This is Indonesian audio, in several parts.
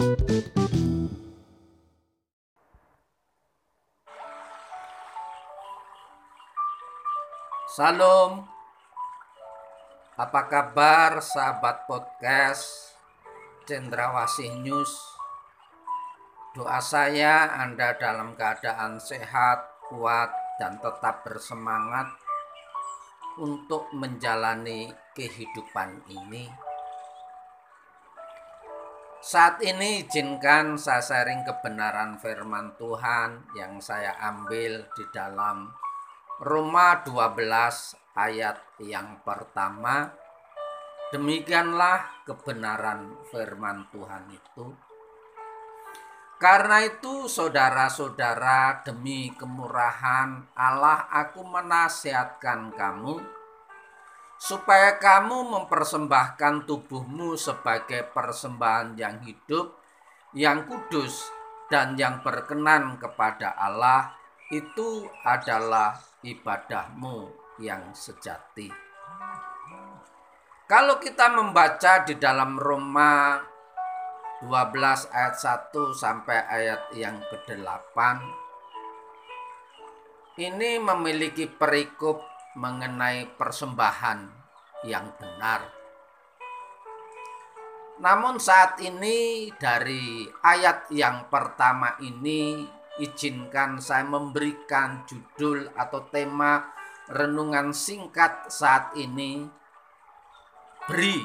Salam. Apa kabar sahabat podcast Cendrawasih News? Doa saya Anda dalam keadaan sehat, kuat, dan tetap bersemangat untuk menjalani kehidupan ini. Saat ini izinkan saya sharing kebenaran firman Tuhan yang saya ambil di dalam Roma 12 ayat yang pertama. Demikianlah kebenaran firman Tuhan itu. Karena itu saudara-saudara demi kemurahan Allah aku menasihatkan kamu supaya kamu mempersembahkan tubuhmu sebagai persembahan yang hidup, yang kudus, dan yang berkenan kepada Allah, itu adalah ibadahmu yang sejati. Kalau kita membaca di dalam Roma 12 ayat 1 sampai ayat yang ke-8 ini memiliki perikop mengenai persembahan yang benar. Namun saat ini dari ayat yang pertama ini izinkan saya memberikan judul atau tema renungan singkat saat ini beri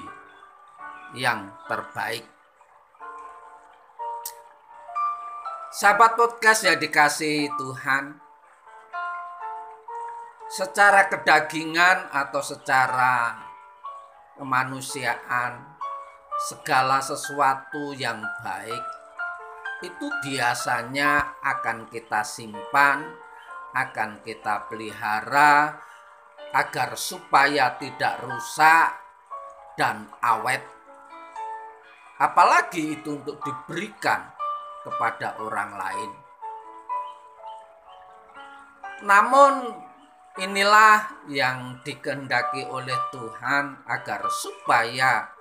yang terbaik. Sahabat podcast yang dikasih Tuhan, secara kedagingan atau secara kemanusiaan, segala sesuatu yang baik itu biasanya akan kita simpan, akan kita pelihara agar supaya tidak rusak dan awet. Apalagi itu untuk diberikan kepada orang lain. Namun inilah yang dikehendaki oleh Tuhan agar supaya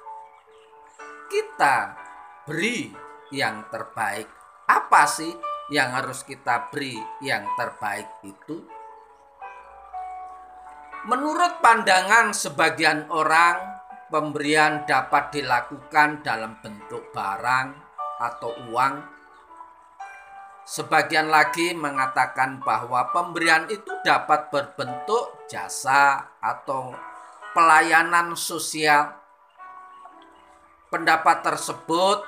kita beri yang terbaik. Apa sih yang harus kita beri yang terbaik itu? Menurut pandangan sebagian orang, pemberian dapat dilakukan dalam bentuk barang atau uang. Sebagian lagi mengatakan bahwa pemberian itu dapat berbentuk jasa atau pelayanan sosial. Pendapat tersebut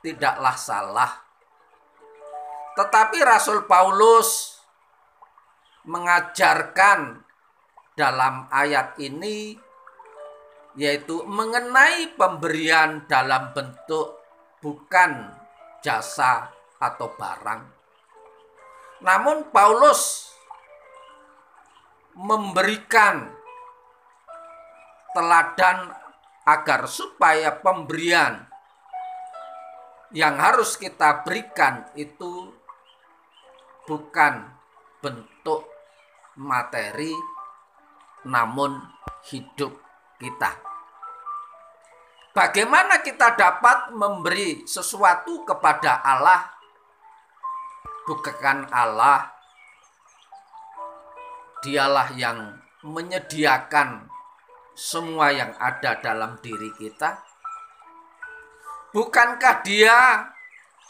tidaklah salah. Tetapi Rasul Paulus mengajarkan dalam ayat ini yaitu mengenai pemberian dalam bentuk bukan jasa atau barang. Namun Paulus memberikan teladan agar supaya pemberian yang harus kita berikan itu bukan bentuk materi namun hidup kita. Bagaimana kita dapat memberi sesuatu kepada Allah? Bukan Allah, dialah yang menyediakan semua yang ada dalam diri kita Bukankah dia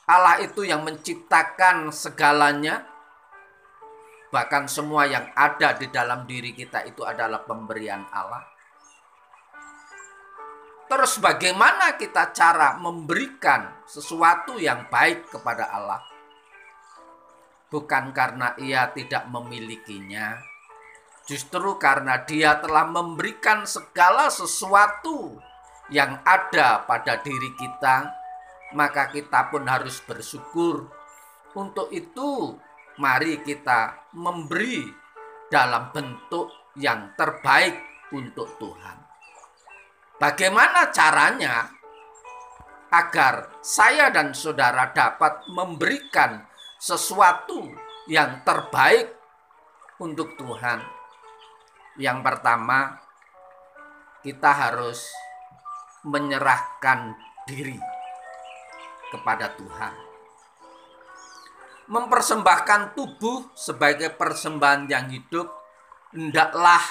Allah itu yang menciptakan segalanya? Bahkan semua yang ada di dalam diri kita itu adalah pemberian Allah. Terus bagaimana kita cara memberikan sesuatu yang baik kepada Allah? Bukan karena ia tidak memilikinya, justru karena dia telah memberikan segala sesuatu yang ada pada diri kita, maka kita pun harus bersyukur. Untuk itu, mari kita memberi dalam bentuk yang terbaik untuk Tuhan. Bagaimana caranya agar saya dan saudara dapat memberikan sesuatu yang terbaik untuk Tuhan? Yang pertama, kita harus menyerahkan diri. kepada Tuhan. Mempersembahkan tubuh sebagai persembahan yang hidup hendaklah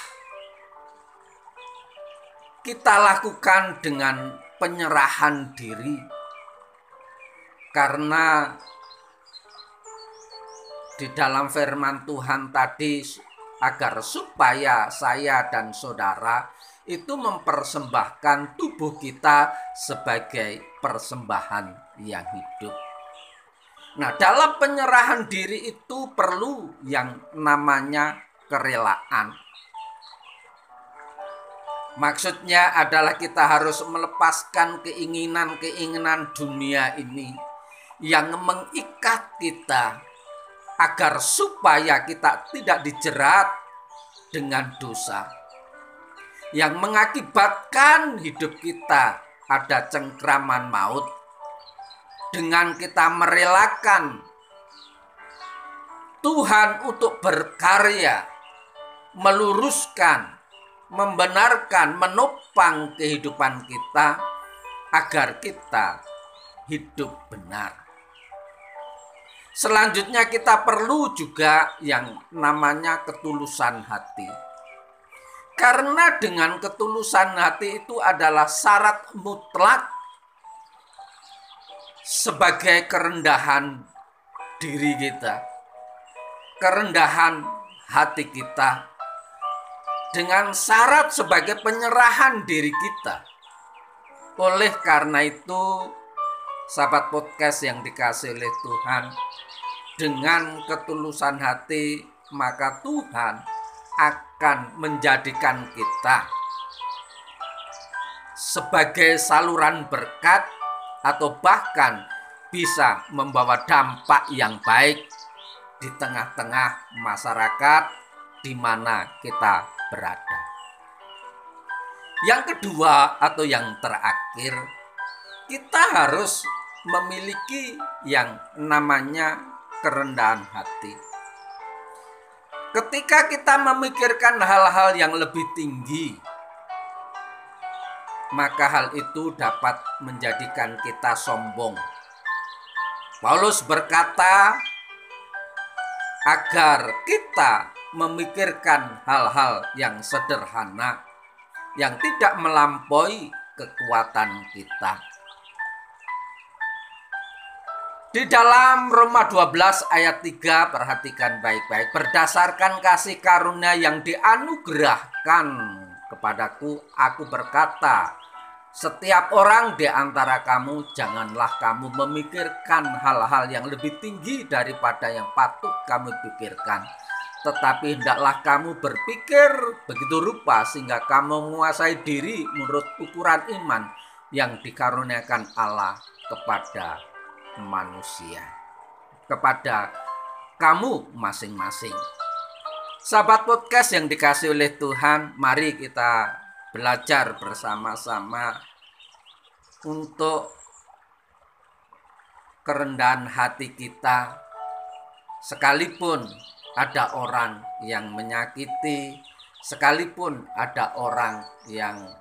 kita lakukan dengan penyerahan diri karena di dalam firman Tuhan tadi agar supaya saya dan saudara itu mempersembahkan tubuh kita sebagai persembahan yang hidup. Nah, dalam penyerahan diri itu perlu yang namanya kerelaan. Maksudnya adalah kita harus melepaskan keinginan-keinginan dunia ini yang mengikat kita agar supaya kita tidak dijerat dengan dosa. Yang mengakibatkan hidup kita ada cengkraman maut dengan kita merelakan Tuhan untuk berkarya meluruskan membenarkan menopang kehidupan kita agar kita hidup benar Selanjutnya kita perlu juga yang namanya ketulusan hati. Karena dengan ketulusan hati itu adalah syarat mutlak sebagai kerendahan diri kita. Kerendahan hati kita dengan syarat sebagai penyerahan diri kita. Oleh karena itu, sahabat podcast yang dikasih oleh Tuhan, dengan ketulusan hati, maka Tuhan akan menjadikan kita sebagai saluran berkat atau bahkan bisa membawa dampak yang baik di tengah-tengah masyarakat di mana kita berada. Yang kedua atau yang terakhir, kita harus memiliki yang namanya kerendahan hati. Ketika kita memikirkan hal-hal yang lebih tinggi, maka hal itu dapat menjadikan kita sombong. Paulus berkata, agar kita memikirkan hal-hal yang sederhana, yang tidak melampaui kekuatan kita. Di dalam Roma 12 ayat 3 perhatikan baik-baik. Berdasarkan kasih karunia yang dianugerahkan kepadaku aku berkata setiap orang di antara kamu janganlah kamu memikirkan hal-hal yang lebih tinggi daripada yang patut kamu pikirkan. Tetapi hendaklah kamu berpikir begitu rupa sehingga kamu menguasai diri menurut ukuran iman yang dikaruniakan Allah kepada manusia kepada kamu masing-masing. Sahabat podcast yang dikasih oleh Tuhan, mari kita belajar bersama-sama untuk kerendahan hati kita sekalipun ada orang yang menyakiti, sekalipun ada orang yang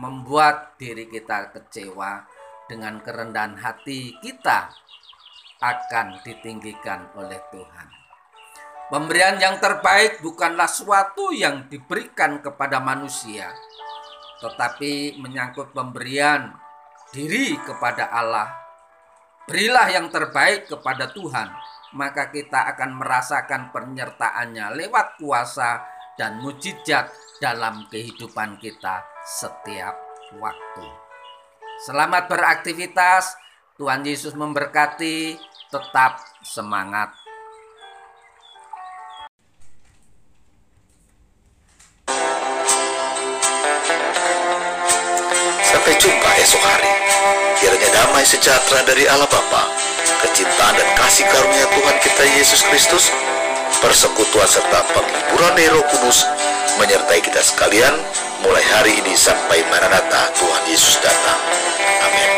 membuat diri kita kecewa, dengan kerendahan hati kita akan ditinggikan oleh Tuhan. Pemberian yang terbaik bukanlah suatu yang diberikan kepada manusia, tetapi menyangkut pemberian diri kepada Allah. Berilah yang terbaik kepada Tuhan, maka kita akan merasakan penyertaannya lewat kuasa dan mujizat dalam kehidupan kita setiap waktu. Selamat beraktivitas. Tuhan Yesus memberkati. Tetap semangat. Sampai jumpa esok hari. Kiranya damai sejahtera dari Allah Bapa, kecintaan dan kasih karunia Tuhan kita Yesus Kristus, persekutuan serta penghiburan Roh Kudus menyertai kita sekalian mulai hari ini sampai Maranatha Tuhan Yesus datang. Amin.